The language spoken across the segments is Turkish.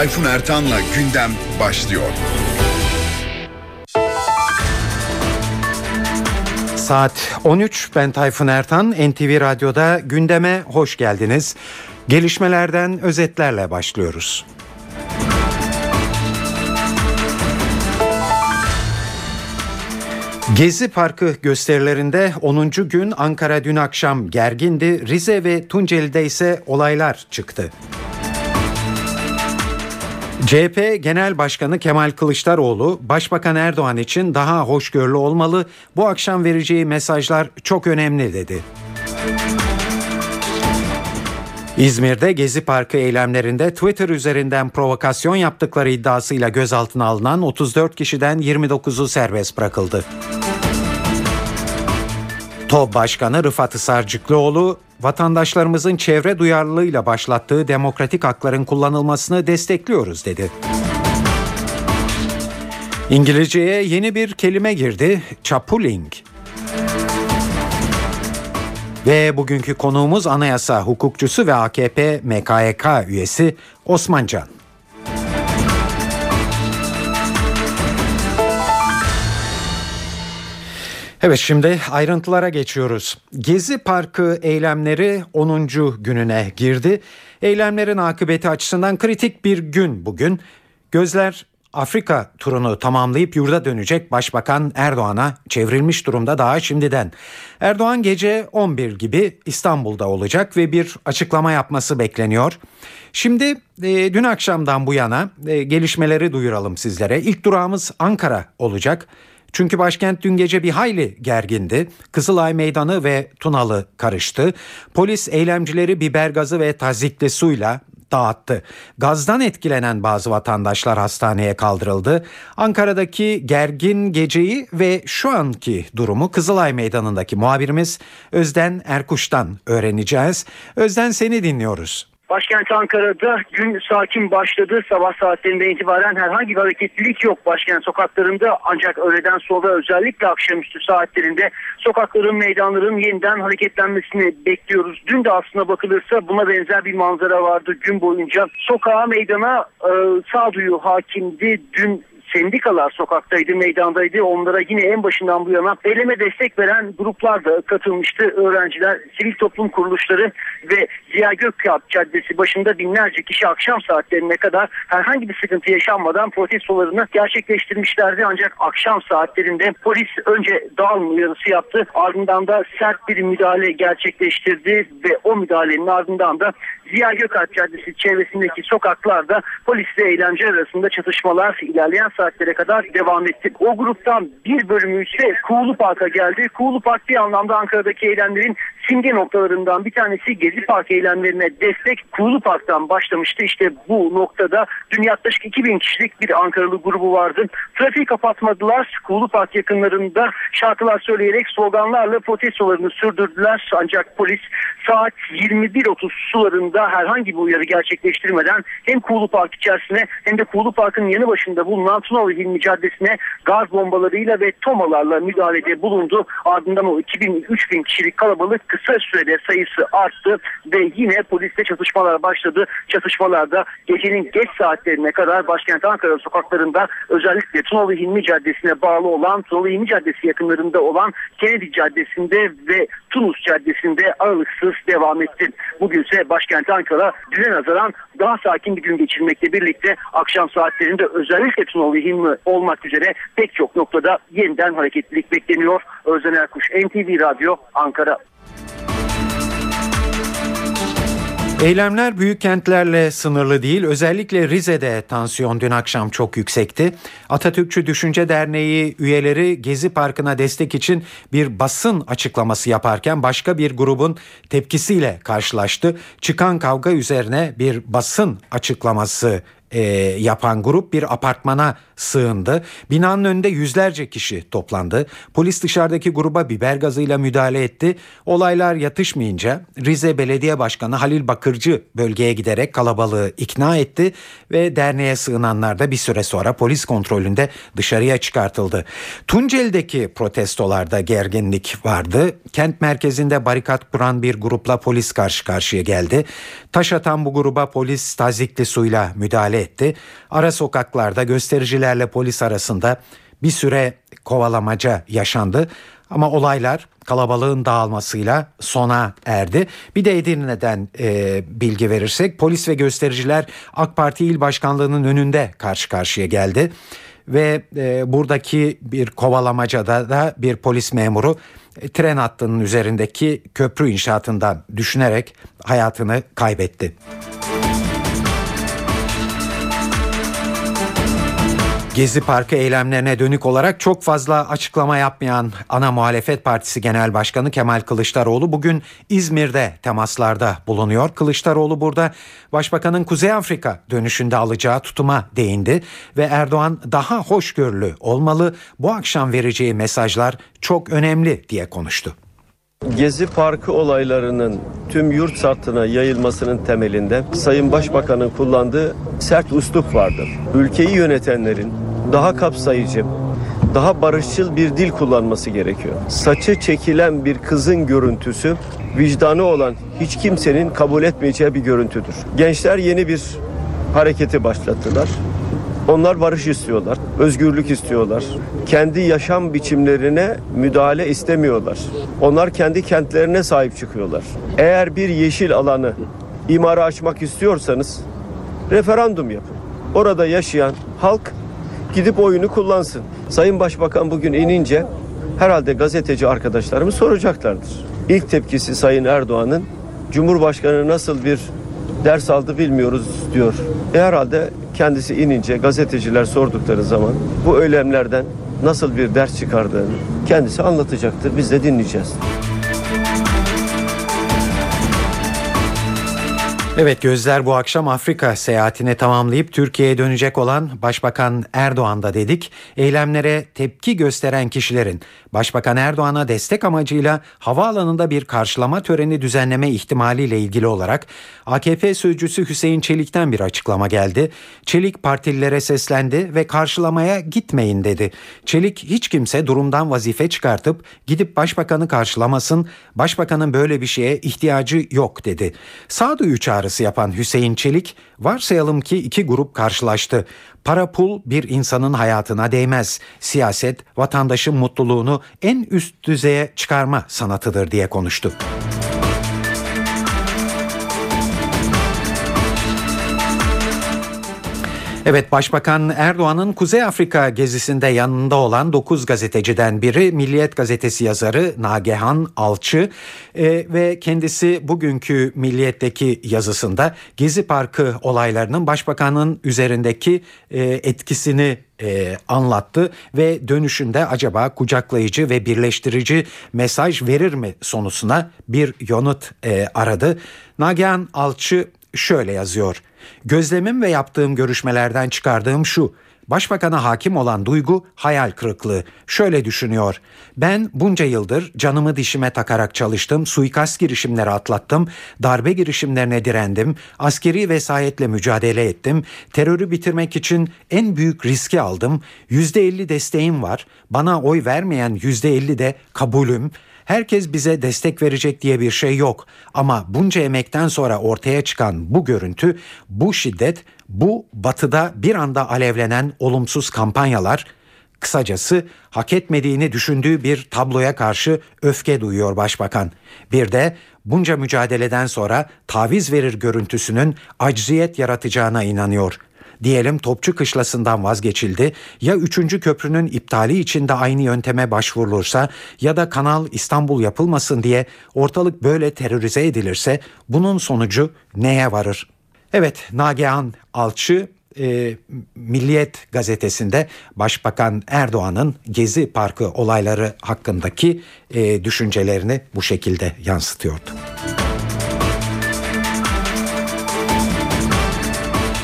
Tayfun Ertan'la gündem başlıyor. Saat 13 ben Tayfun Ertan NTV Radyo'da gündeme hoş geldiniz. Gelişmelerden özetlerle başlıyoruz. Gezi Parkı gösterilerinde 10. gün Ankara dün akşam gergindi. Rize ve Tunceli'de ise olaylar çıktı. CHP Genel Başkanı Kemal Kılıçdaroğlu, Başbakan Erdoğan için daha hoşgörülü olmalı, bu akşam vereceği mesajlar çok önemli dedi. İzmir'de Gezi Parkı eylemlerinde Twitter üzerinden provokasyon yaptıkları iddiasıyla gözaltına alınan 34 kişiden 29'u serbest bırakıldı. TOB Başkanı Rıfat Sarcıklıoğlu, vatandaşlarımızın çevre duyarlılığıyla başlattığı demokratik hakların kullanılmasını destekliyoruz dedi. İngilizceye yeni bir kelime girdi, chapuling. Ve bugünkü konuğumuz anayasa hukukçusu ve AKP MKYK üyesi Osman Can. Evet şimdi ayrıntılara geçiyoruz. Gezi Parkı eylemleri 10. gününe girdi. Eylemlerin akıbeti açısından kritik bir gün bugün. Gözler Afrika turunu tamamlayıp yurda dönecek Başbakan Erdoğan'a çevrilmiş durumda daha şimdiden. Erdoğan gece 11 gibi İstanbul'da olacak ve bir açıklama yapması bekleniyor. Şimdi e, dün akşamdan bu yana e, gelişmeleri duyuralım sizlere. İlk durağımız Ankara olacak. Çünkü başkent dün gece bir hayli gergindi. Kızılay Meydanı ve Tunalı karıştı. Polis eylemcileri biber gazı ve tazikli suyla dağıttı. Gazdan etkilenen bazı vatandaşlar hastaneye kaldırıldı. Ankara'daki gergin geceyi ve şu anki durumu Kızılay Meydanı'ndaki muhabirimiz Özden Erkuş'tan öğreneceğiz. Özden seni dinliyoruz. Başkent Ankara'da gün sakin başladı. Sabah saatlerinden itibaren herhangi bir hareketlilik yok başkent sokaklarında. Ancak öğleden sonra özellikle akşamüstü saatlerinde sokakların, meydanların yeniden hareketlenmesini bekliyoruz. Dün de aslına bakılırsa buna benzer bir manzara vardı gün boyunca. Sokağa, meydana e, sağduyu hakimdi. Dün sendikalar sokaktaydı, meydandaydı. Onlara yine en başından bu yana eyleme destek veren gruplar da katılmıştı. Öğrenciler, sivil toplum kuruluşları ve Ziya Gökalp Caddesi başında binlerce kişi akşam saatlerine kadar herhangi bir sıkıntı yaşanmadan protestolarını gerçekleştirmişlerdi. Ancak akşam saatlerinde polis önce dağılma uyarısı yaptı. Ardından da sert bir müdahale gerçekleştirdi ve o müdahalenin ardından da Ziya Gökalp Caddesi çevresindeki sokaklarda polisle eğlence arasında çatışmalar ilerleyen saatlere kadar devam etti. O gruptan bir bölümü ise Kuğulu Park'a geldi. Kuğulu Park bir anlamda Ankara'daki eylemlerin simge noktalarından bir tanesi Gezi Park eylemlerine destek Kuğulu Park'tan başlamıştı. İşte bu noktada dün yaklaşık 2000 kişilik bir Ankaralı grubu vardı. Trafiği kapatmadılar. Kuğulu Park yakınlarında şarkılar söyleyerek sloganlarla protestolarını sürdürdüler. Ancak polis saat 21.30 sularında herhangi bir uyarı gerçekleştirmeden hem Kuğulu Park içerisine hem de Kuğulu Park'ın yanı başında bulunan Tunalı Hilmi Caddesi'ne gaz bombalarıyla ve tomalarla müdahalede bulundu. Ardından o 2000-3000 kişilik kalabalık kısa sürede sayısı arttı ve yine polisle çatışmalar başladı. Çatışmalarda gecenin geç saatlerine kadar başkent Ankara sokaklarında özellikle Tunalı Hilmi Caddesi'ne bağlı olan Tunalı Hilmi Caddesi yakınlarında olan Kennedy Caddesi'nde ve Tunus Caddesi'nde aralıksız devam etti. Bugün ise başkent Ankara düne nazaran daha sakin bir gün geçirmekle birlikte akşam saatlerinde özellikle Tunalı Hilmi olmak üzere pek çok noktada yeniden hareketlilik bekleniyor. Özden Erkuş, NTV Radyo, Ankara. Eylemler büyük kentlerle sınırlı değil. Özellikle Rize'de tansiyon dün akşam çok yüksekti. Atatürkçü Düşünce Derneği üyeleri Gezi Parkı'na destek için bir basın açıklaması yaparken başka bir grubun tepkisiyle karşılaştı. Çıkan kavga üzerine bir basın açıklaması e, yapan grup bir apartmana sığındı. Binanın önünde yüzlerce kişi toplandı. Polis dışarıdaki gruba biber gazıyla müdahale etti. Olaylar yatışmayınca Rize Belediye Başkanı Halil Bakırcı bölgeye giderek kalabalığı ikna etti ve derneğe sığınanlar da bir süre sonra polis kontrolünde dışarıya çıkartıldı. Tunceli'deki protestolarda gerginlik vardı. Kent merkezinde barikat kuran bir grupla polis karşı karşıya geldi. Taş atan bu gruba polis tazikli suyla müdahale etti. Ara sokaklarda göstericilerle polis arasında bir süre kovalamaca yaşandı. Ama olaylar kalabalığın dağılmasıyla sona erdi. Bir de Edirne'den e, bilgi verirsek polis ve göstericiler AK Parti il başkanlığının önünde karşı karşıya geldi. Ve e, buradaki bir kovalamacada da bir polis memuru e, tren hattının üzerindeki köprü inşaatından düşünerek hayatını kaybetti. Gezi Parkı eylemlerine dönük olarak çok fazla açıklama yapmayan ana muhalefet partisi genel başkanı Kemal Kılıçdaroğlu bugün İzmir'de temaslarda bulunuyor. Kılıçdaroğlu burada başbakanın Kuzey Afrika dönüşünde alacağı tutuma değindi ve Erdoğan daha hoşgörülü olmalı. Bu akşam vereceği mesajlar çok önemli diye konuştu. Gezi Parkı olaylarının tüm yurt sattına yayılmasının temelinde Sayın Başbakan'ın kullandığı sert uslup vardır. Ülkeyi yönetenlerin daha kapsayıcı, daha barışçıl bir dil kullanması gerekiyor. Saçı çekilen bir kızın görüntüsü vicdanı olan hiç kimsenin kabul etmeyeceği bir görüntüdür. Gençler yeni bir hareketi başlattılar. Onlar barış istiyorlar, özgürlük istiyorlar. Kendi yaşam biçimlerine müdahale istemiyorlar. Onlar kendi kentlerine sahip çıkıyorlar. Eğer bir yeşil alanı imara açmak istiyorsanız referandum yapın. Orada yaşayan halk gidip oyunu kullansın. Sayın Başbakan bugün inince herhalde gazeteci arkadaşlarımız soracaklardır. İlk tepkisi Sayın Erdoğan'ın Cumhurbaşkanı nasıl bir ders aldı bilmiyoruz diyor. E herhalde kendisi inince gazeteciler sordukları zaman bu eylemlerden nasıl bir ders çıkardığını kendisi anlatacaktır. Biz de dinleyeceğiz. Evet gözler bu akşam Afrika seyahatini tamamlayıp Türkiye'ye dönecek olan Başbakan Erdoğan'da dedik. Eylemlere tepki gösteren kişilerin Başbakan Erdoğan'a destek amacıyla havaalanında bir karşılama töreni düzenleme ihtimaliyle ilgili olarak AKP sözcüsü Hüseyin Çelik'ten bir açıklama geldi. Çelik partililere seslendi ve karşılamaya gitmeyin dedi. Çelik hiç kimse durumdan vazife çıkartıp gidip başbakanı karşılamasın. Başbakanın böyle bir şeye ihtiyacı yok dedi. Sağduyu çağrısı yapan Hüseyin Çelik varsayalım ki iki grup karşılaştı. Para pul bir insanın hayatına değmez. Siyaset vatandaşın mutluluğunu en üst düzeye çıkarma sanatıdır diye konuştu. Evet Başbakan Erdoğan'ın Kuzey Afrika gezisinde yanında olan 9 gazeteciden biri Milliyet Gazetesi yazarı Nagehan Alçı e, ve kendisi bugünkü Milliyet'teki yazısında Gezi Parkı olaylarının Başbakanın üzerindeki e, etkisini e, anlattı ve dönüşünde acaba kucaklayıcı ve birleştirici mesaj verir mi sonusuna bir yanıt e, aradı. Nagihan Alçı şöyle yazıyor. Gözlemim ve yaptığım görüşmelerden çıkardığım şu. Başbakana hakim olan duygu hayal kırıklığı. Şöyle düşünüyor. Ben bunca yıldır canımı dişime takarak çalıştım, suikast girişimleri atlattım, darbe girişimlerine direndim, askeri vesayetle mücadele ettim, terörü bitirmek için en büyük riski aldım, %50 desteğim var, bana oy vermeyen %50 de kabulüm, Herkes bize destek verecek diye bir şey yok ama bunca emekten sonra ortaya çıkan bu görüntü, bu şiddet, bu batıda bir anda alevlenen olumsuz kampanyalar Kısacası hak etmediğini düşündüğü bir tabloya karşı öfke duyuyor başbakan. Bir de bunca mücadeleden sonra taviz verir görüntüsünün acziyet yaratacağına inanıyor. Diyelim Topçu Kışlası'ndan vazgeçildi. Ya 3. köprünün iptali için de aynı yönteme başvurulursa ya da Kanal İstanbul yapılmasın diye ortalık böyle terörize edilirse bunun sonucu neye varır? Evet Nagihan Alçı e, Milliyet gazetesinde Başbakan Erdoğan'ın Gezi Parkı olayları hakkındaki e, düşüncelerini bu şekilde yansıtıyordu.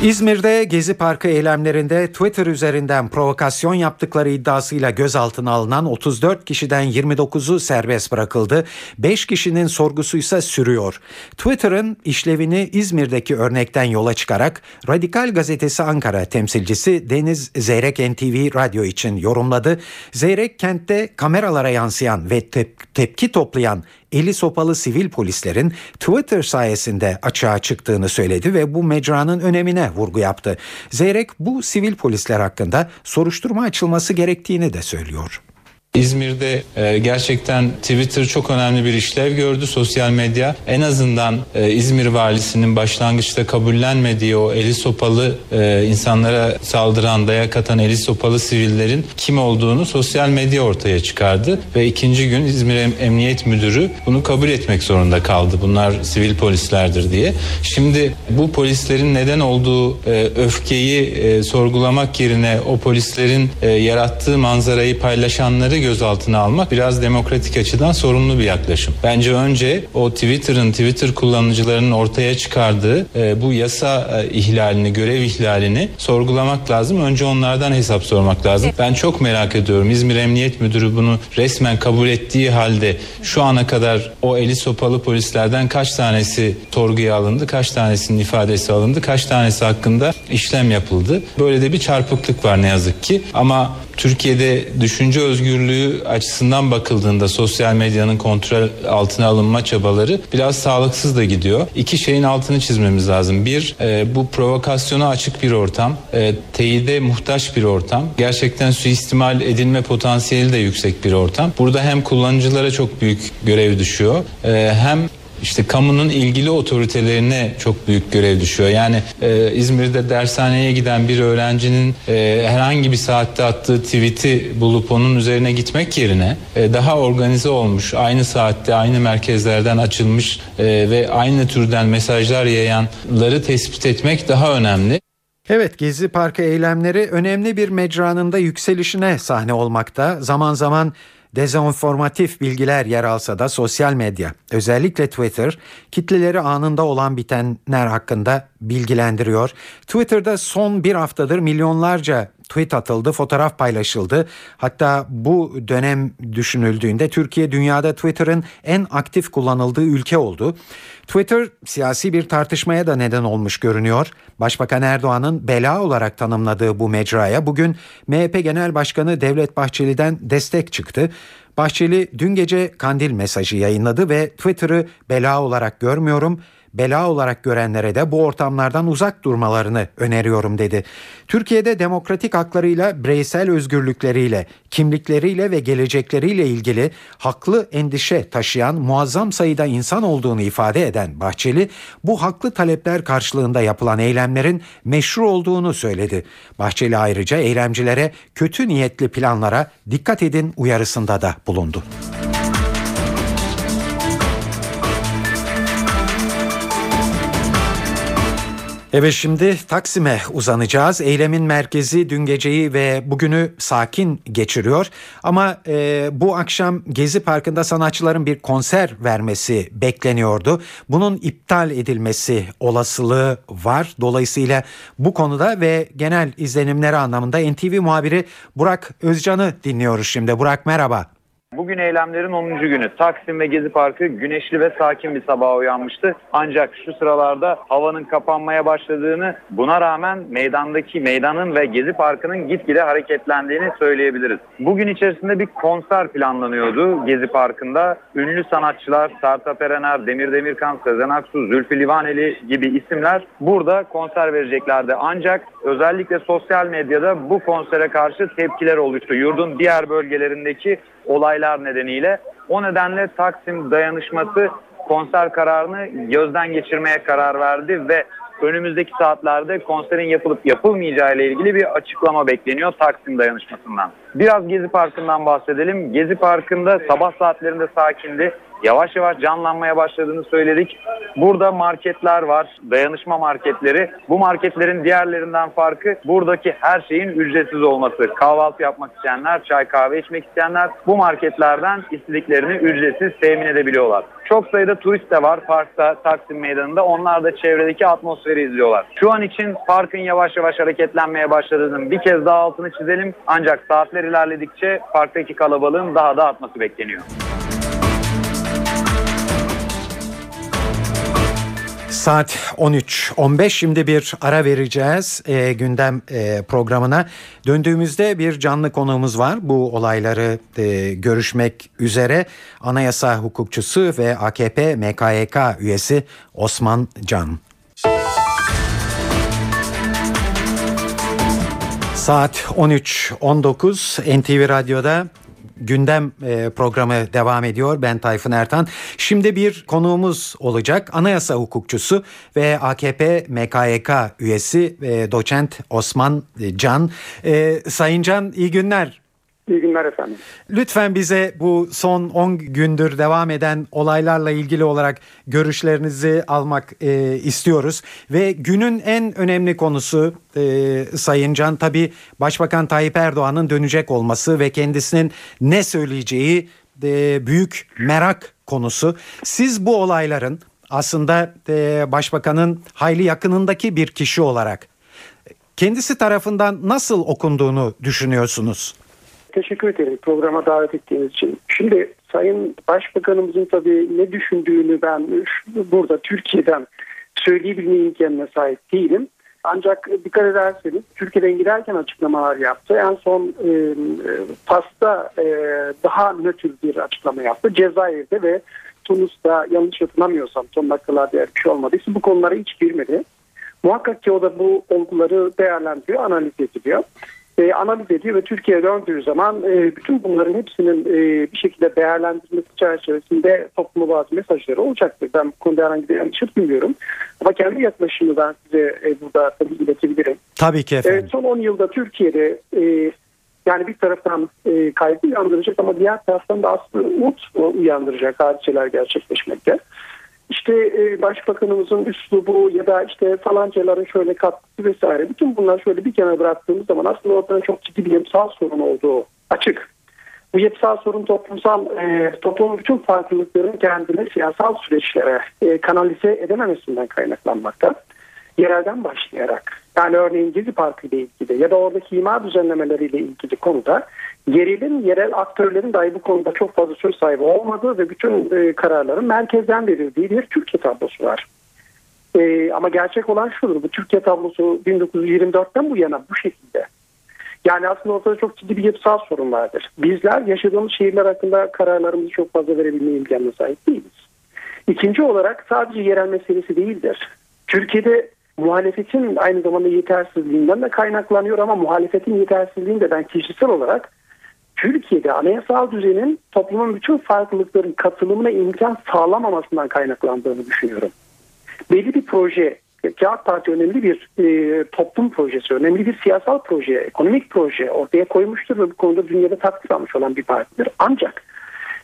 İzmir'de Gezi Parkı eylemlerinde Twitter üzerinden provokasyon yaptıkları iddiasıyla gözaltına alınan 34 kişiden 29'u serbest bırakıldı. 5 kişinin sorgusu ise sürüyor. Twitter'ın işlevini İzmir'deki örnekten yola çıkarak Radikal Gazetesi Ankara temsilcisi Deniz Zeyrek NTV Radyo için yorumladı. Zeyrek kentte kameralara yansıyan ve tep- tepki toplayan eli sopalı sivil polislerin Twitter sayesinde açığa çıktığını söyledi ve bu mecranın önemine vurgu yaptı. Zeyrek bu sivil polisler hakkında soruşturma açılması gerektiğini de söylüyor. İzmir'de e, gerçekten Twitter çok önemli bir işlev gördü. Sosyal medya en azından e, İzmir valisinin başlangıçta kabullenmediği o eli sopalı e, insanlara saldıran, dayak atan eli sopalı sivillerin kim olduğunu sosyal medya ortaya çıkardı. Ve ikinci gün İzmir em- Emniyet Müdürü bunu kabul etmek zorunda kaldı. Bunlar sivil polislerdir diye. Şimdi bu polislerin neden olduğu öfkeyi sorgulamak yerine o polislerin yarattığı manzarayı paylaşanları gözaltına almak biraz demokratik açıdan sorumlu bir yaklaşım. Bence önce o Twitter'ın Twitter kullanıcılarının ortaya çıkardığı e, bu yasa e, ihlalini, görev ihlalini sorgulamak lazım. Önce onlardan hesap sormak lazım. Ben çok merak ediyorum. İzmir Emniyet Müdürü bunu resmen kabul ettiği halde şu ana kadar o eli sopalı polislerden kaç tanesi sorguya alındı, kaç tanesinin ifadesi alındı, kaç tanesi hakkında işlem yapıldı. Böyle de bir çarpıklık var ne yazık ki. Ama Türkiye'de düşünce özgürlüğü açısından bakıldığında sosyal medyanın kontrol altına alınma çabaları biraz sağlıksız da gidiyor. İki şeyin altını çizmemiz lazım. Bir, e, bu provokasyona açık bir ortam, e, teyide muhtaç bir ortam, gerçekten suistimal edilme potansiyeli de yüksek bir ortam. Burada hem kullanıcılara çok büyük görev düşüyor, e, hem işte kamunun ilgili otoritelerine çok büyük görev düşüyor. Yani e, İzmir'de dershaneye giden bir öğrencinin e, herhangi bir saatte attığı tweet'i bulup onun üzerine gitmek yerine e, daha organize olmuş, aynı saatte aynı merkezlerden açılmış e, ve aynı türden mesajlar yayanları tespit etmek daha önemli. Evet Gezi Parkı eylemleri önemli bir mecranın da yükselişine sahne olmakta. Zaman zaman dezenformatif bilgiler yer alsa da sosyal medya, özellikle Twitter, kitleleri anında olan bitenler hakkında bilgilendiriyor. Twitter'da son bir haftadır milyonlarca tweet atıldı, fotoğraf paylaşıldı. Hatta bu dönem düşünüldüğünde Türkiye dünyada Twitter'ın en aktif kullanıldığı ülke oldu. Twitter siyasi bir tartışmaya da neden olmuş görünüyor. Başbakan Erdoğan'ın bela olarak tanımladığı bu mecraya bugün MHP Genel Başkanı Devlet Bahçeli'den destek çıktı. Bahçeli dün gece kandil mesajı yayınladı ve Twitter'ı bela olarak görmüyorum, bela olarak görenlere de bu ortamlardan uzak durmalarını öneriyorum dedi. Türkiye'de demokratik haklarıyla, bireysel özgürlükleriyle, kimlikleriyle ve gelecekleriyle ilgili haklı endişe taşıyan muazzam sayıda insan olduğunu ifade eden Bahçeli, bu haklı talepler karşılığında yapılan eylemlerin meşru olduğunu söyledi. Bahçeli ayrıca eylemcilere kötü niyetli planlara dikkat edin uyarısında da bulundu. Evet şimdi Taksim'e uzanacağız. Eylemin merkezi dün geceyi ve bugünü sakin geçiriyor. Ama e, bu akşam Gezi Parkı'nda sanatçıların bir konser vermesi bekleniyordu. Bunun iptal edilmesi olasılığı var. Dolayısıyla bu konuda ve genel izlenimleri anlamında NTV muhabiri Burak Özcan'ı dinliyoruz şimdi. Burak merhaba. Bugün eylemlerin 10. günü. Taksim ve Gezi Parkı güneşli ve sakin bir sabaha uyanmıştı. Ancak şu sıralarda havanın kapanmaya başladığını, buna rağmen meydandaki meydanın ve Gezi Parkı'nın gitgide hareketlendiğini söyleyebiliriz. Bugün içerisinde bir konser planlanıyordu Gezi Parkı'nda. Ünlü sanatçılar Sertab Erener, Demir Demirkan, Sezen Aksu, Zülfü Livaneli gibi isimler burada konser vereceklerdi. Ancak özellikle sosyal medyada bu konsere karşı tepkiler oluştu. Yurdun diğer bölgelerindeki olaylar nedeniyle. O nedenle Taksim dayanışması konser kararını gözden geçirmeye karar verdi ve önümüzdeki saatlerde konserin yapılıp yapılmayacağı ile ilgili bir açıklama bekleniyor Taksim dayanışmasından. Biraz Gezi Parkı'ndan bahsedelim. Gezi Parkı'nda sabah saatlerinde sakindi. Yavaş yavaş canlanmaya başladığını söyledik. Burada marketler var, dayanışma marketleri. Bu marketlerin diğerlerinden farkı buradaki her şeyin ücretsiz olması. Kahvaltı yapmak isteyenler, çay kahve içmek isteyenler bu marketlerden istediklerini ücretsiz temin edebiliyorlar. Çok sayıda turist de var parkta, Taksim Meydanı'nda. Onlar da çevredeki atmosferi izliyorlar. Şu an için parkın yavaş yavaş hareketlenmeye başladığının bir kez daha altını çizelim. Ancak saatler ilerledikçe parktaki kalabalığın daha da artması bekleniyor. Saat 13.15 şimdi bir ara vereceğiz e, gündem e, programına. Döndüğümüzde bir canlı konuğumuz var. Bu olayları e, görüşmek üzere anayasa hukukçusu ve AKP MKYK üyesi Osman Can. Saat 13.19 NTV Radyo'da gündem e, programı devam ediyor. Ben Tayfun Ertan. Şimdi bir konuğumuz olacak. Anayasa hukukçusu ve AKP MKYK üyesi e, doçent Osman Can. E, Sayın Can iyi günler. İyi günler efendim. Lütfen bize bu son 10 gündür devam eden olaylarla ilgili olarak görüşlerinizi almak e, istiyoruz. Ve günün en önemli konusu e, Sayın Can tabi Başbakan Tayyip Erdoğan'ın dönecek olması ve kendisinin ne söyleyeceği e, büyük merak konusu. Siz bu olayların aslında e, Başbakan'ın hayli yakınındaki bir kişi olarak kendisi tarafından nasıl okunduğunu düşünüyorsunuz? Teşekkür ederim programa davet ettiğiniz için. Şimdi Sayın Başbakanımızın tabii ne düşündüğünü ben burada Türkiye'den söyleyebilme imkanına sahip değilim. Ancak dikkat ederseniz Türkiye'den giderken açıklamalar yaptı. En son e, PAS'ta e, daha nötr bir açıklama yaptı. Cezayir'de ve Tunus'ta yanlış hatırlamıyorsam son dakikalarda bir şey olmadıysa bu konulara hiç girmedi. Muhakkak ki o da bu olguları değerlendiriyor, analiz ediliyor e, analiz ediyor ve Türkiye'ye döndüğü zaman e, bütün bunların hepsinin e, bir şekilde değerlendirilmesi çerçevesinde topluma bazı mesajları olacaktır. Ben bu konuda herhangi bir yanlış bilmiyorum. Ama kendi yaklaşımını ben size e, burada tabii iletebilirim. Tabii ki efendim. Son 10 yılda Türkiye'de e, yani bir taraftan e, kaygı uyandıracak ama diğer taraftan da aslında umut uyandıracak hadiseler gerçekleşmekte işte e, başbakanımızın üslubu ya da işte falancaların şöyle katkısı vesaire bütün bunlar şöyle bir kenara bıraktığımız zaman aslında ortada çok ciddi bir yapısal sorun olduğu açık. Bu yapısal sorun toplumsal e, toplumun bütün farklılıkların kendine siyasal süreçlere e, kanalize edememesinden kaynaklanmakta. Yerelden başlayarak yani örneğin Gezi Parkı ile ilgili ya da oradaki imar düzenlemeleriyle ilgili konuda yerelin yerel aktörlerin dahi bu konuda çok fazla söz sahibi olmadığı ve bütün e, kararların merkezden verildiği bir Türkiye tablosu var. E, ama gerçek olan şudur. Bu Türkiye tablosu 1924'ten bu yana bu şekilde. Yani aslında ortada çok ciddi bir yapısal sorun vardır. Bizler yaşadığımız şehirler hakkında kararlarımızı çok fazla verebilme imkanına sahip değiliz. İkinci olarak sadece yerel meselesi değildir. Türkiye'de muhalefetin aynı zamanda yetersizliğinden de kaynaklanıyor ama muhalefetin yetersizliğini de ben kişisel olarak Türkiye'de anayasal düzenin toplumun bütün farklılıkların katılımına imkan sağlamamasından kaynaklandığını düşünüyorum. Belli bir proje, Kağıt Parti önemli bir e, toplum projesi, önemli bir siyasal proje, ekonomik proje ortaya koymuştur ve bu konuda dünyada takdir almış olan bir partidir. Ancak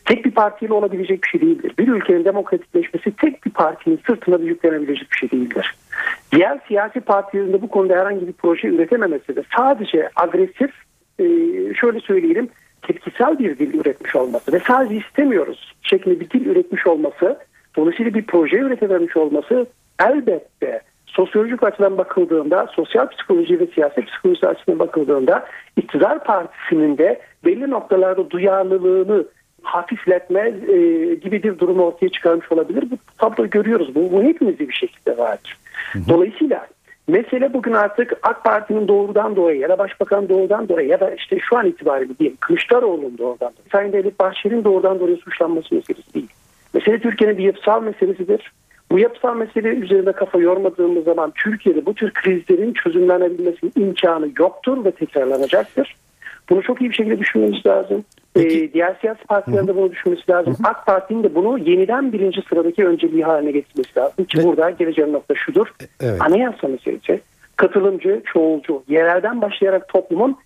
tek bir partiyle olabilecek bir şey değildir. Bir ülkenin demokratikleşmesi tek bir partinin sırtına da yüklenebilecek bir şey değildir. Diğer siyasi partilerin de bu konuda herhangi bir proje üretememesi de sadece agresif, e, şöyle söyleyelim, tepkisel bir dil üretmiş olması ve sadece istemiyoruz şeklinde bir dil üretmiş olması, dolayısıyla bir proje üretebilmiş olması elbette sosyolojik açıdan bakıldığında, sosyal psikoloji ve siyasi psikoloji açısından bakıldığında iktidar partisinin de belli noktalarda duyarlılığını hafifletme e, gibi bir durum ortaya çıkarmış olabilir. Bu tabloyu görüyoruz. Bu, bu hepimizde bir şekilde vardır. Dolayısıyla Mesele bugün artık AK Parti'nin doğrudan doğruya ya da Başbakan doğrudan doğruya ya da işte şu an itibariyle diyelim Kılıçdaroğlu'nun doğrudan doğruya, Sayın Devlet Bahçeli'nin doğrudan doğruya suçlanması meselesi değil. Mesele Türkiye'nin bir yapısal meselesidir. Bu yapısal mesele üzerinde kafa yormadığımız zaman Türkiye'de bu tür krizlerin çözümlenebilmesinin imkanı yoktur ve tekrarlanacaktır. Bunu çok iyi bir şekilde düşünmemiz lazım. Ee, diğer siyasi partilerin de bunu düşünmesi lazım. Hı hı. AK Parti'nin de bunu yeniden birinci sıradaki önceliği haline getirmesi lazım. Ki evet. burada geleceğin nokta şudur. E, evet. Anayasa meselesi katılımcı, çoğulcu, yerelden başlayarak toplumun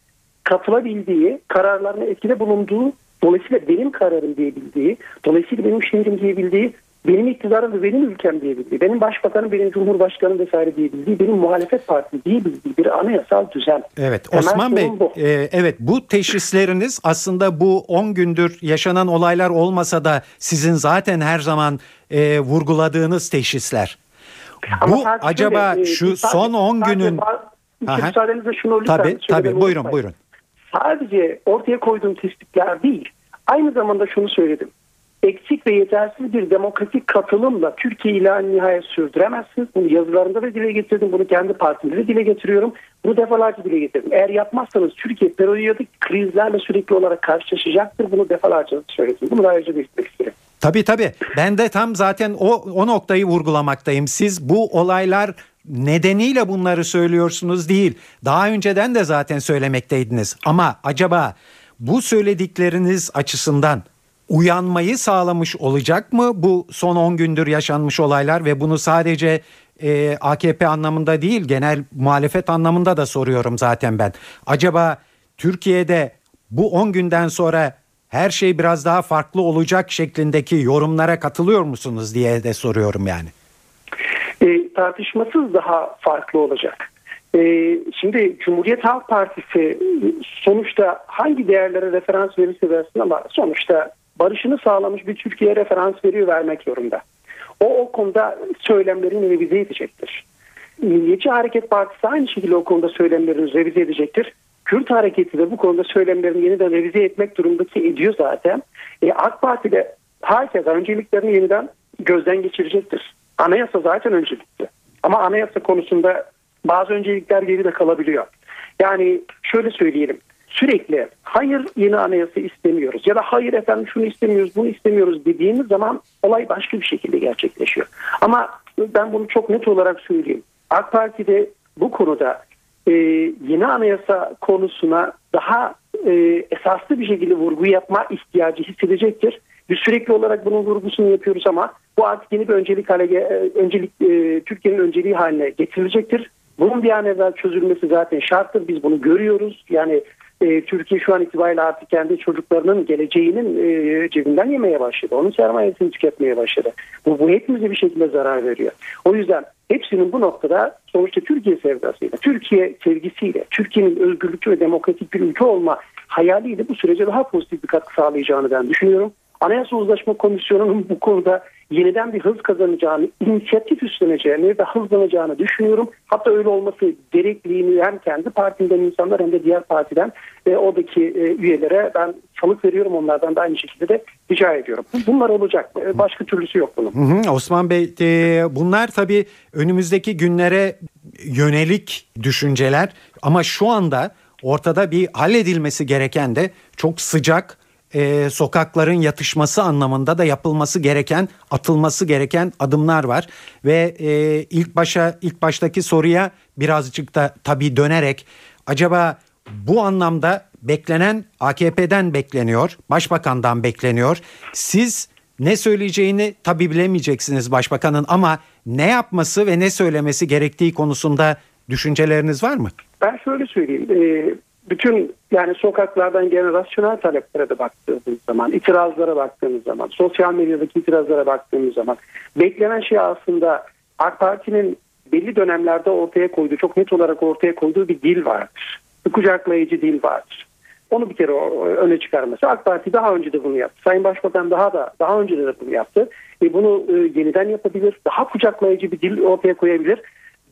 katılabildiği, kararlarına etkide bulunduğu, dolayısıyla benim kararım diyebildiği, dolayısıyla benim şehrim diyebildiği benim iktidarım ve benim ülkem diyebildiği, benim başbakanım, benim cumhurbaşkanım vesaire diyebildiği, benim muhalefet partisi diyebildiği bir anayasal düzen. Evet Temel Osman Bey, e, evet bu teşhisleriniz aslında bu 10 gündür yaşanan olaylar olmasa da sizin zaten her zaman e, vurguladığınız teşhisler. Ama bu acaba şöyle, şu sadece, son 10 günün... Müsaadenizle şunu lütfen Tabii, tabii buyurun unutmayın. buyurun. Sadece ortaya koyduğum tespitler değil, aynı zamanda şunu söyledim eksik ve yetersiz bir demokratik katılımla Türkiye ilan nihayet sürdüremezsiniz. Bunu yazılarında da dile getirdim. Bunu kendi partimde de dile getiriyorum. Bunu defalarca dile getirdim. Eğer yapmazsanız Türkiye periyodik krizlerle sürekli olarak karşılaşacaktır. Bunu defalarca söyledim. Bunu da ayrıca belirtmek isterim. Tabii tabii. Ben de tam zaten o, o noktayı vurgulamaktayım. Siz bu olaylar nedeniyle bunları söylüyorsunuz değil. Daha önceden de zaten söylemekteydiniz. Ama acaba bu söyledikleriniz açısından uyanmayı sağlamış olacak mı bu son 10 gündür yaşanmış olaylar ve bunu sadece e, AKP anlamında değil genel muhalefet anlamında da soruyorum zaten ben. Acaba Türkiye'de bu 10 günden sonra her şey biraz daha farklı olacak şeklindeki yorumlara katılıyor musunuz diye de soruyorum yani. E, tartışmasız daha farklı olacak. E, şimdi Cumhuriyet Halk Partisi sonuçta hangi değerlere referans verirse versin ama sonuçta barışını sağlamış bir Türkiye'ye referans veriyor vermek zorunda. O o konuda söylemlerini revize edecektir. Milliyetçi Hareket Partisi aynı şekilde o konuda söylemlerini revize edecektir. Kürt hareketi de bu konuda söylemlerini yeniden revize etmek durumundaki ediyor zaten. E, AK Parti de herkes önceliklerini yeniden gözden geçirecektir. Anayasa zaten öncelikti. Ama anayasa konusunda bazı öncelikler geride kalabiliyor. Yani şöyle söyleyelim. Sürekli hayır yeni anayasa istemiyoruz ya da hayır efendim şunu istemiyoruz bunu istemiyoruz dediğimiz zaman olay başka bir şekilde gerçekleşiyor. Ama ben bunu çok net olarak söyleyeyim. AK Parti'de bu konuda e, yeni anayasa konusuna daha e, esaslı bir şekilde vurgu yapma ihtiyacı hissedecektir. Biz sürekli olarak bunun vurgusunu yapıyoruz ama bu artık yeni bir öncelik hale e, öncelik e, Türkiye'nin önceliği haline getirilecektir. Bunun bir an evvel çözülmesi zaten şarttır. Biz bunu görüyoruz. Yani e, Türkiye şu an itibariyle artık kendi çocuklarının geleceğinin e, cebinden yemeye başladı. Onun sermayesini tüketmeye başladı. Bu, bu hepimize bir şekilde zarar veriyor. O yüzden hepsinin bu noktada sonuçta Türkiye sevdasıyla, Türkiye sevgisiyle, Türkiye'nin özgürlükçü ve demokratik bir ülke olma hayaliyle bu sürece daha pozitif bir katkı sağlayacağını ben düşünüyorum. Anayasa Uzlaşma Komisyonu'nun bu konuda yeniden bir hız kazanacağını, inisiyatif üstleneceğini ve hızlanacağını düşünüyorum. Hatta öyle olması gerekliliğini hem kendi partimden insanlar hem de diğer partiden e, oradaki e, üyelere ben salık veriyorum. Onlardan da aynı şekilde de rica ediyorum. Bunlar olacak. E, başka türlüsü yok bunun. Osman Bey e, bunlar tabii önümüzdeki günlere yönelik düşünceler ama şu anda ortada bir halledilmesi gereken de çok sıcak e, sokakların yatışması anlamında da yapılması gereken, atılması gereken adımlar var ve e, ilk başa ilk baştaki soruya birazcık da tabii dönerek acaba bu anlamda beklenen AKP'den bekleniyor, başbakandan bekleniyor. Siz ne söyleyeceğini tabii bilemeyeceksiniz başbakanın ama ne yapması ve ne söylemesi gerektiği konusunda düşünceleriniz var mı? Ben şöyle söyleyeyim. Bütün yani sokaklardan gelen rasyonel taleplere de baktığımız zaman, itirazlara baktığımız zaman, sosyal medyadaki itirazlara baktığımız zaman beklenen şey aslında AK Parti'nin belli dönemlerde ortaya koyduğu, çok net olarak ortaya koyduğu bir dil vardır. Bir kucaklayıcı dil vardır. Onu bir kere öne çıkarması. AK Parti daha önce de bunu yaptı. Sayın Başbakan daha da daha önce de bunu yaptı. E bunu e, yeniden yapabilir. Daha kucaklayıcı bir dil ortaya koyabilir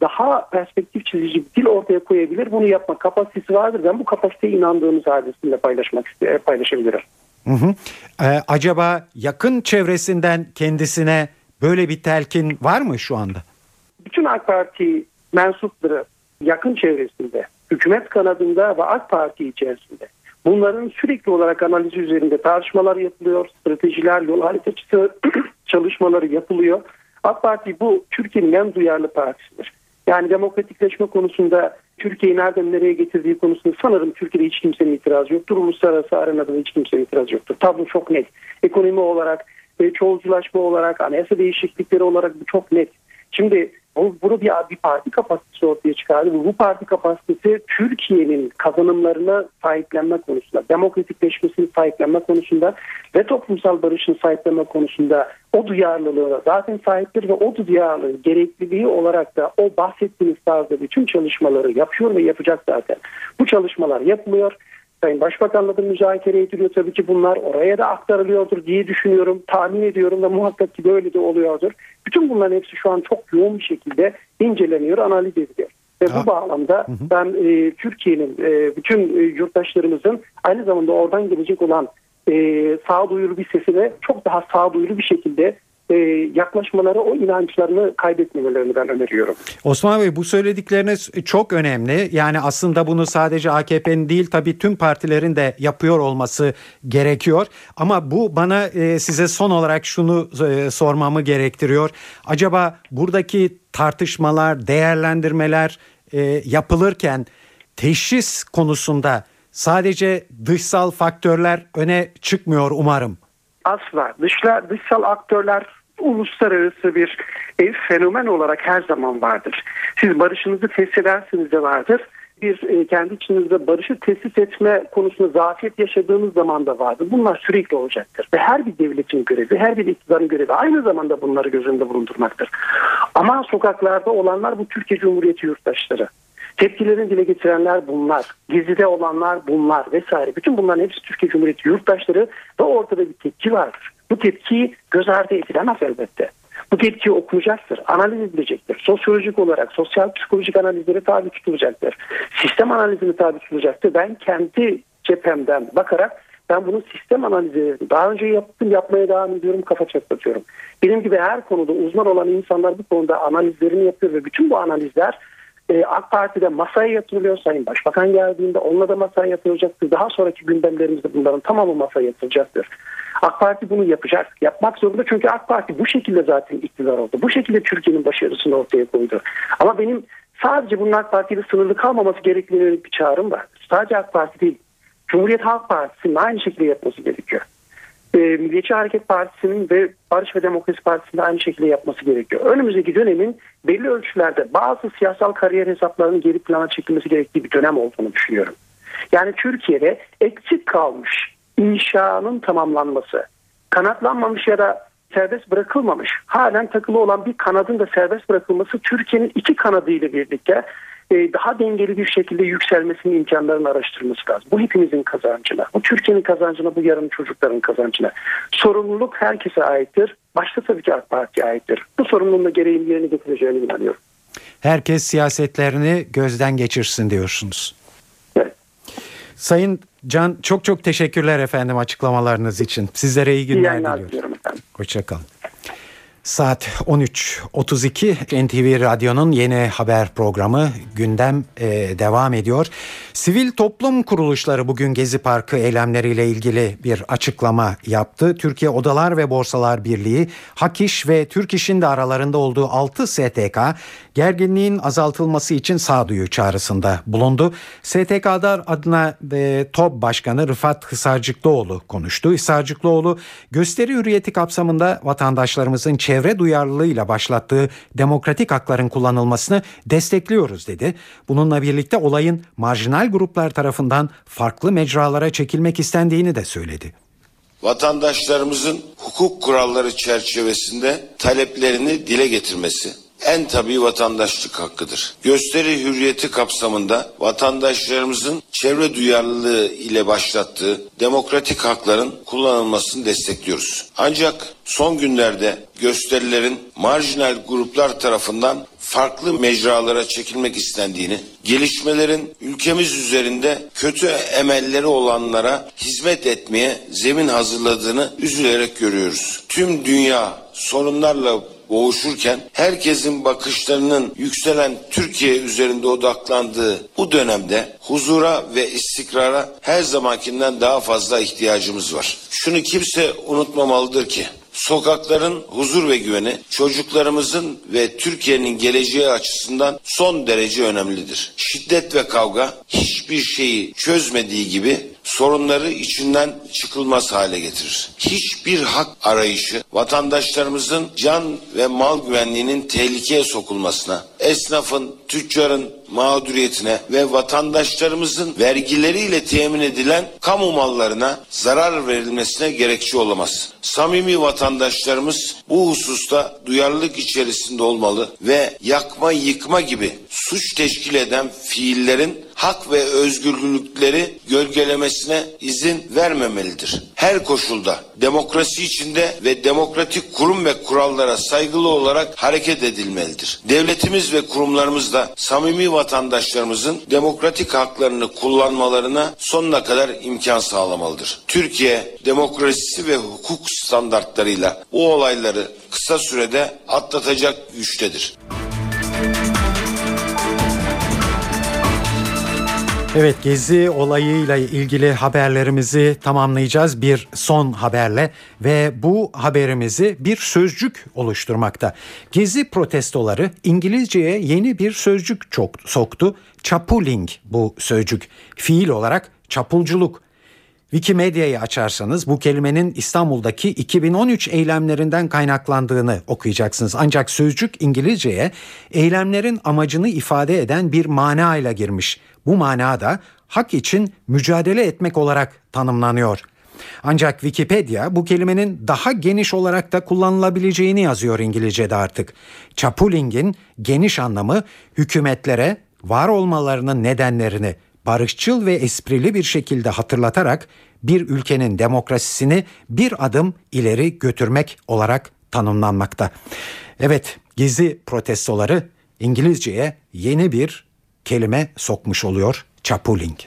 daha perspektif çizici bir dil ortaya koyabilir. Bunu yapma kapasitesi vardır. Ben bu kapasiteye inandığımız halde sizinle paylaşmak paylaşabilirim. Hı hı. Ee, acaba yakın çevresinden kendisine böyle bir telkin var mı şu anda? Bütün AK Parti mensupları yakın çevresinde, hükümet kanadında ve AK Parti içerisinde bunların sürekli olarak analizi üzerinde tartışmalar yapılıyor, stratejiler, yol haritası çalışmaları yapılıyor. AK Parti bu Türkiye'nin en duyarlı partisidir. Yani demokratikleşme konusunda Türkiye'yi nereden nereye getirdiği konusunda sanırım Türkiye'de hiç kimsenin itirazı yoktur. Uluslararası arenada da hiç kimsenin itirazı yoktur. Tablo çok net. Ekonomi olarak, e, çoğulculaşma olarak, anayasa değişiklikleri olarak bu çok net. Şimdi bu, bunu bir, bir parti kapasitesi ortaya çıkardı. Bu, bu parti kapasitesi Türkiye'nin kazanımlarına sahiplenme konusunda, demokratikleşmesini sahiplenme konusunda ve toplumsal barışın sahiplenme konusunda o duyarlılığı zaten sahiptir ve o duyarlılığı gerekliliği olarak da o bahsettiğiniz tarzda bütün çalışmaları yapıyor ve yapacak zaten. Bu çalışmalar yapılıyor. Sayın Başbakan'la da müzakere ediliyor. Tabii ki bunlar oraya da aktarılıyordur diye düşünüyorum. Tahmin ediyorum da muhakkak ki böyle de oluyordur. Bütün bunların hepsi şu an çok yoğun bir şekilde inceleniyor, analiz ediliyor. Ve bu bağlamda ben e, Türkiye'nin e, bütün e, yurttaşlarımızın aynı zamanda oradan gelecek olan e, sağduyulu bir sesine çok daha sağduyulu bir şekilde e, yaklaşmaları, o inançlarını kaybetmemelerini ben öneriyorum. Osman Bey bu söyledikleriniz çok önemli. Yani aslında bunu sadece AKP'nin değil tabii tüm partilerin de yapıyor olması gerekiyor. Ama bu bana e, size son olarak şunu e, sormamı gerektiriyor. Acaba buradaki tartışmalar, değerlendirmeler yapılırken teşhis konusunda sadece dışsal faktörler öne çıkmıyor umarım. Asla. Dışla, dışsal aktörler uluslararası bir e, fenomen olarak her zaman vardır. Siz barışınızı tesis edersiniz de vardır. Bir e, kendi içinizde barışı tesis etme konusunda zafiyet yaşadığınız zaman da vardır. Bunlar sürekli olacaktır. Ve her bir devletin görevi, her bir iktidarın görevi aynı zamanda bunları göz önünde bulundurmaktır. Ama sokaklarda olanlar bu Türkiye Cumhuriyeti yurttaşları. Tepkilerini dile getirenler bunlar. Gizlide olanlar bunlar vesaire. Bütün bunların hepsi Türkiye Cumhuriyeti yurttaşları ve ortada bir tepki vardır. Bu tepki göz ardı edilemez elbette. Bu tepki okunacaktır, analiz edilecektir. Sosyolojik olarak, sosyal psikolojik analizlere tabi tutulacaktır. Sistem analizine tabi tutulacaktır. Ben kendi cephemden bakarak ben bunun sistem analizi daha önce yaptım, yapmaya devam ediyorum, kafa çatlatıyorum. Benim gibi her konuda uzman olan insanlar bu konuda analizlerini yapıyor ve bütün bu analizler e, AK Parti'de masaya yatırılıyor. Sayın Başbakan geldiğinde onunla da masaya yatırılacaktır. Daha sonraki gündemlerimizde bunların tamamı masaya yatırılacaktır. AK Parti bunu yapacak. Yapmak zorunda çünkü AK Parti bu şekilde zaten iktidar oldu. Bu şekilde Türkiye'nin başarısını ortaya koydu. Ama benim sadece bunun AK Parti'de sınırlı kalmaması gerektiğine bir çağrım var. Sadece AK Parti değil. Cumhuriyet Halk Partisi'nin aynı şekilde yapması gerekiyor. Ee, Milliyetçi Hareket Partisi'nin ve Barış ve Demokrasi Partisi'nin aynı şekilde yapması gerekiyor. Önümüzdeki dönemin belli ölçülerde bazı siyasal kariyer hesaplarının geri plana çekilmesi gerektiği bir dönem olduğunu düşünüyorum. Yani Türkiye'de eksik kalmış inşanın tamamlanması, kanatlanmamış ya da serbest bırakılmamış, halen takılı olan bir kanadın da serbest bırakılması Türkiye'nin iki kanadı ile birlikte e, daha dengeli bir şekilde yükselmesinin imkanlarını araştırması lazım. Bu hepimizin kazancına, bu Türkiye'nin kazancına, bu yarın çocukların kazancına. Sorumluluk herkese aittir. Başta tabii ki AK Parti'ye aittir. Bu sorumluluğun da gereğini yerine getireceğine inanıyorum. Herkes siyasetlerini gözden geçirsin diyorsunuz. Evet. Sayın Can çok çok teşekkürler efendim açıklamalarınız için. Sizlere iyi İyi günler yayınlar diliyorum. Hoşçakalın. Saat 13.32 NTV Radyo'nun yeni haber programı gündem e, devam ediyor. Sivil toplum kuruluşları bugün Gezi Parkı eylemleriyle ilgili bir açıklama yaptı. Türkiye Odalar ve Borsalar Birliği, Hak İş ve Türk İş'in de aralarında olduğu 6 STK gerginliğin azaltılması için sağduyu çağrısında bulundu. STK'lar adına e, TOB Başkanı Rıfat Hisarcıklıoğlu konuştu. Hisarcıklıoğlu gösteri hürriyeti kapsamında vatandaşlarımızın çevre duyarlılığıyla başlattığı demokratik hakların kullanılmasını destekliyoruz dedi. Bununla birlikte olayın marjinal gruplar tarafından farklı mecralara çekilmek istendiğini de söyledi. Vatandaşlarımızın hukuk kuralları çerçevesinde taleplerini dile getirmesi en tabii vatandaşlık hakkıdır. Gösteri hürriyeti kapsamında vatandaşlarımızın çevre duyarlılığı ile başlattığı demokratik hakların kullanılmasını destekliyoruz. Ancak son günlerde gösterilerin marjinal gruplar tarafından farklı mecralara çekilmek istendiğini, gelişmelerin ülkemiz üzerinde kötü emelleri olanlara hizmet etmeye zemin hazırladığını üzülerek görüyoruz. Tüm dünya sorunlarla boğuşurken herkesin bakışlarının yükselen Türkiye üzerinde odaklandığı bu dönemde huzura ve istikrara her zamankinden daha fazla ihtiyacımız var. Şunu kimse unutmamalıdır ki sokakların huzur ve güveni çocuklarımızın ve Türkiye'nin geleceği açısından son derece önemlidir. Şiddet ve kavga hiçbir şeyi çözmediği gibi sorunları içinden çıkılmaz hale getirir. Hiçbir hak arayışı vatandaşlarımızın can ve mal güvenliğinin tehlikeye sokulmasına, esnafın, tüccarın mağduriyetine ve vatandaşlarımızın vergileriyle temin edilen kamu mallarına zarar verilmesine gerekçe olamaz. Samimi vatandaşlarımız bu hususta duyarlılık içerisinde olmalı ve yakma yıkma gibi suç teşkil eden fiillerin hak ve özgürlükleri gölgelemesine izin vermemelidir. Her koşulda demokrasi içinde ve demokratik kurum ve kurallara saygılı olarak hareket edilmelidir. Devletimiz ve kurumlarımız da samimi vatandaşlarımızın demokratik haklarını kullanmalarına sonuna kadar imkan sağlamalıdır. Türkiye demokrasisi ve hukuk standartlarıyla bu olayları kısa sürede atlatacak güçtedir. Evet Gezi olayıyla ilgili haberlerimizi tamamlayacağız bir son haberle ve bu haberimizi bir sözcük oluşturmakta. Gezi protestoları İngilizceye yeni bir sözcük çok soktu. Chapuling bu sözcük. Fiil olarak çapulculuk. Wikimedia'yı açarsanız bu kelimenin İstanbul'daki 2013 eylemlerinden kaynaklandığını okuyacaksınız. Ancak sözcük İngilizceye eylemlerin amacını ifade eden bir mana ile girmiş. Bu mana da hak için mücadele etmek olarak tanımlanıyor. Ancak Wikipedia bu kelimenin daha geniş olarak da kullanılabileceğini yazıyor İngilizce'de artık. Chapuling'in geniş anlamı hükümetlere var olmalarının nedenlerini barışçıl ve esprili bir şekilde hatırlatarak bir ülkenin demokrasisini bir adım ileri götürmek olarak tanımlanmakta. Evet, gizli protestoları İngilizceye yeni bir kelime sokmuş oluyor chapuling.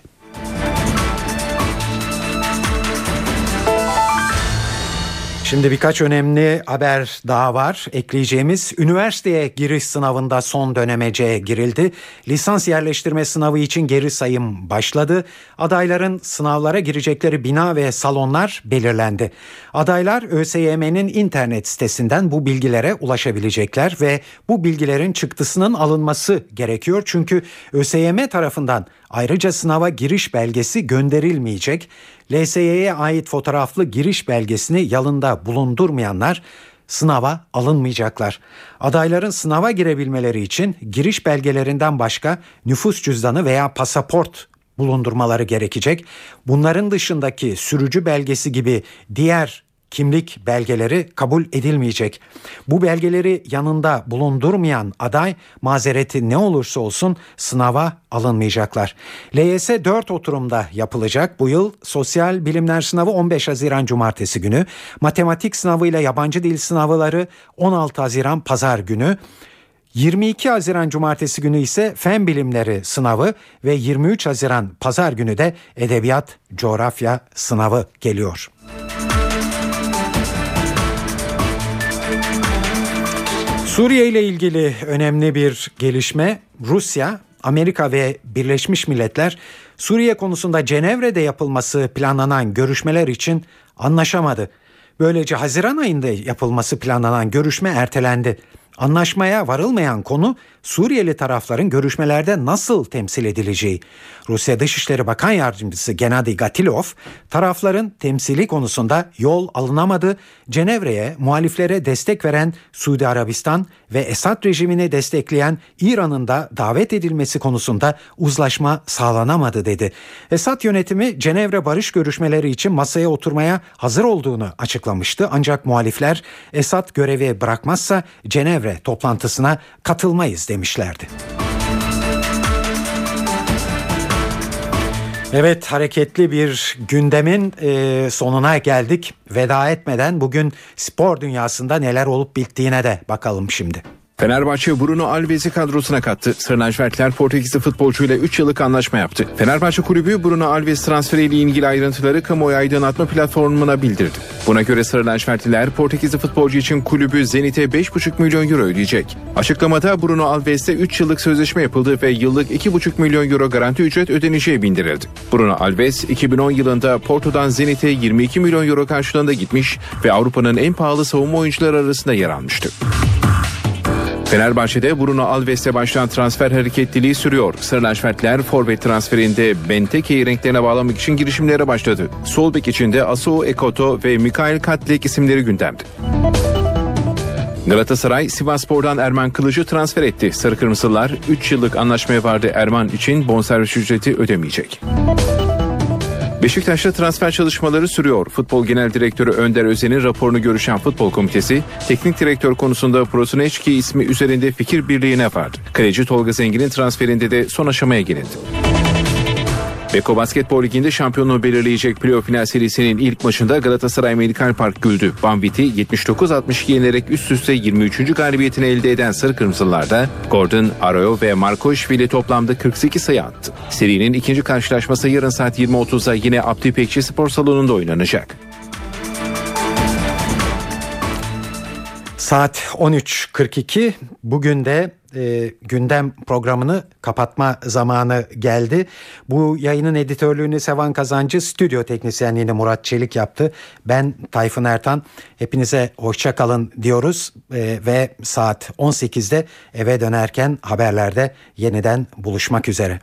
Şimdi birkaç önemli haber daha var ekleyeceğimiz. Üniversiteye giriş sınavında son dönemece girildi. Lisans yerleştirme sınavı için geri sayım başladı. Adayların sınavlara girecekleri bina ve salonlar belirlendi. Adaylar ÖSYM'nin internet sitesinden bu bilgilere ulaşabilecekler ve bu bilgilerin çıktısının alınması gerekiyor. Çünkü ÖSYM tarafından ayrıca sınava giriş belgesi gönderilmeyecek. LSY'ye ait fotoğraflı giriş belgesini yalında bulundurmayanlar sınava alınmayacaklar. Adayların sınava girebilmeleri için giriş belgelerinden başka nüfus cüzdanı veya pasaport bulundurmaları gerekecek. Bunların dışındaki sürücü belgesi gibi diğer kimlik belgeleri kabul edilmeyecek. Bu belgeleri yanında bulundurmayan aday mazereti ne olursa olsun sınava alınmayacaklar. LYS 4 oturumda yapılacak. Bu yıl sosyal bilimler sınavı 15 Haziran Cumartesi günü, matematik sınavı ile yabancı dil sınavları 16 Haziran Pazar günü, 22 Haziran Cumartesi günü ise Fen Bilimleri sınavı ve 23 Haziran Pazar günü de Edebiyat Coğrafya sınavı geliyor. Suriye ile ilgili önemli bir gelişme Rusya, Amerika ve Birleşmiş Milletler Suriye konusunda Cenevre'de yapılması planlanan görüşmeler için anlaşamadı. Böylece Haziran ayında yapılması planlanan görüşme ertelendi. Anlaşmaya varılmayan konu Suriyeli tarafların görüşmelerde nasıl temsil edileceği. Rusya Dışişleri Bakan Yardımcısı Gennady Gatilov tarafların temsili konusunda yol alınamadı. Cenevre'ye muhaliflere destek veren Suudi Arabistan ve Esad rejimini destekleyen İran'ın da davet edilmesi konusunda uzlaşma sağlanamadı dedi. Esad yönetimi Cenevre barış görüşmeleri için masaya oturmaya hazır olduğunu açıklamıştı. Ancak muhalifler Esad görevi bırakmazsa Cenevre toplantısına katılmayız demişlerdi. Evet hareketli bir gündemin e, sonuna geldik. Veda etmeden bugün spor dünyasında neler olup bittiğine de bakalım şimdi. Fenerbahçe Bruno Alves'i kadrosuna kattı. Sarı lacivertler Portekizli futbolcuyla 3 yıllık anlaşma yaptı. Fenerbahçe kulübü Bruno Alves transferiyle ilgili ayrıntıları kamuoyu aydınlatma platformuna bildirdi. Buna göre Sarı lacivertliler Portekizli futbolcu için kulübü Zenit'e 5,5 milyon euro ödeyecek. Açıklamada Bruno Alves'te 3 yıllık sözleşme yapıldı ve yıllık 2,5 milyon euro garanti ücret ödeneceği bildirildi. Bruno Alves 2010 yılında Porto'dan Zenit'e 22 milyon euro karşılığında gitmiş ve Avrupa'nın en pahalı savunma oyuncuları arasında yer almıştı. Fenerbahçe'de Bruno Alves'e başlayan transfer hareketliliği sürüyor. Sarı lacivertler forvet transferinde Benteke'yi renklerine bağlamak için girişimlere başladı. Sol bek içinde Asu Ekoto ve Mikael Katlek isimleri gündemde. Galatasaray Sivasspor'dan Erman Kılıcı transfer etti. Sarı Kırmızılar 3 yıllık anlaşmaya vardı Erman için bonservis ücreti ödemeyecek. Beşiktaş'ta transfer çalışmaları sürüyor. Futbol Genel Direktörü Önder Özen'in raporunu görüşen Futbol Komitesi, teknik direktör konusunda Prosuneçki ismi üzerinde fikir birliğine vardı. Kaleci Tolga Zengin'in transferinde de son aşamaya gelindi. Beko Basketbol Ligi'nde şampiyonluğu belirleyecek playoff final serisinin ilk maçında Galatasaray Medikal Park güldü. Banvit'i 79-62 yenerek üst üste 23. galibiyetini elde eden Sarı Kırmızılarda Gordon, Arroyo ve Markoşvili toplamda 48 sayı attı. Serinin ikinci karşılaşması yarın saat 20.30'da yine Abdü İpekçi Spor Salonu'nda oynanacak. Saat 13.42 bugün de e, gündem programını kapatma zamanı geldi. Bu yayının editörlüğünü Sevan Kazancı, stüdyo teknisyenliğini Murat Çelik yaptı. Ben Tayfun Ertan. Hepinize hoşça kalın diyoruz e, ve saat 18'de eve dönerken haberlerde yeniden buluşmak üzere.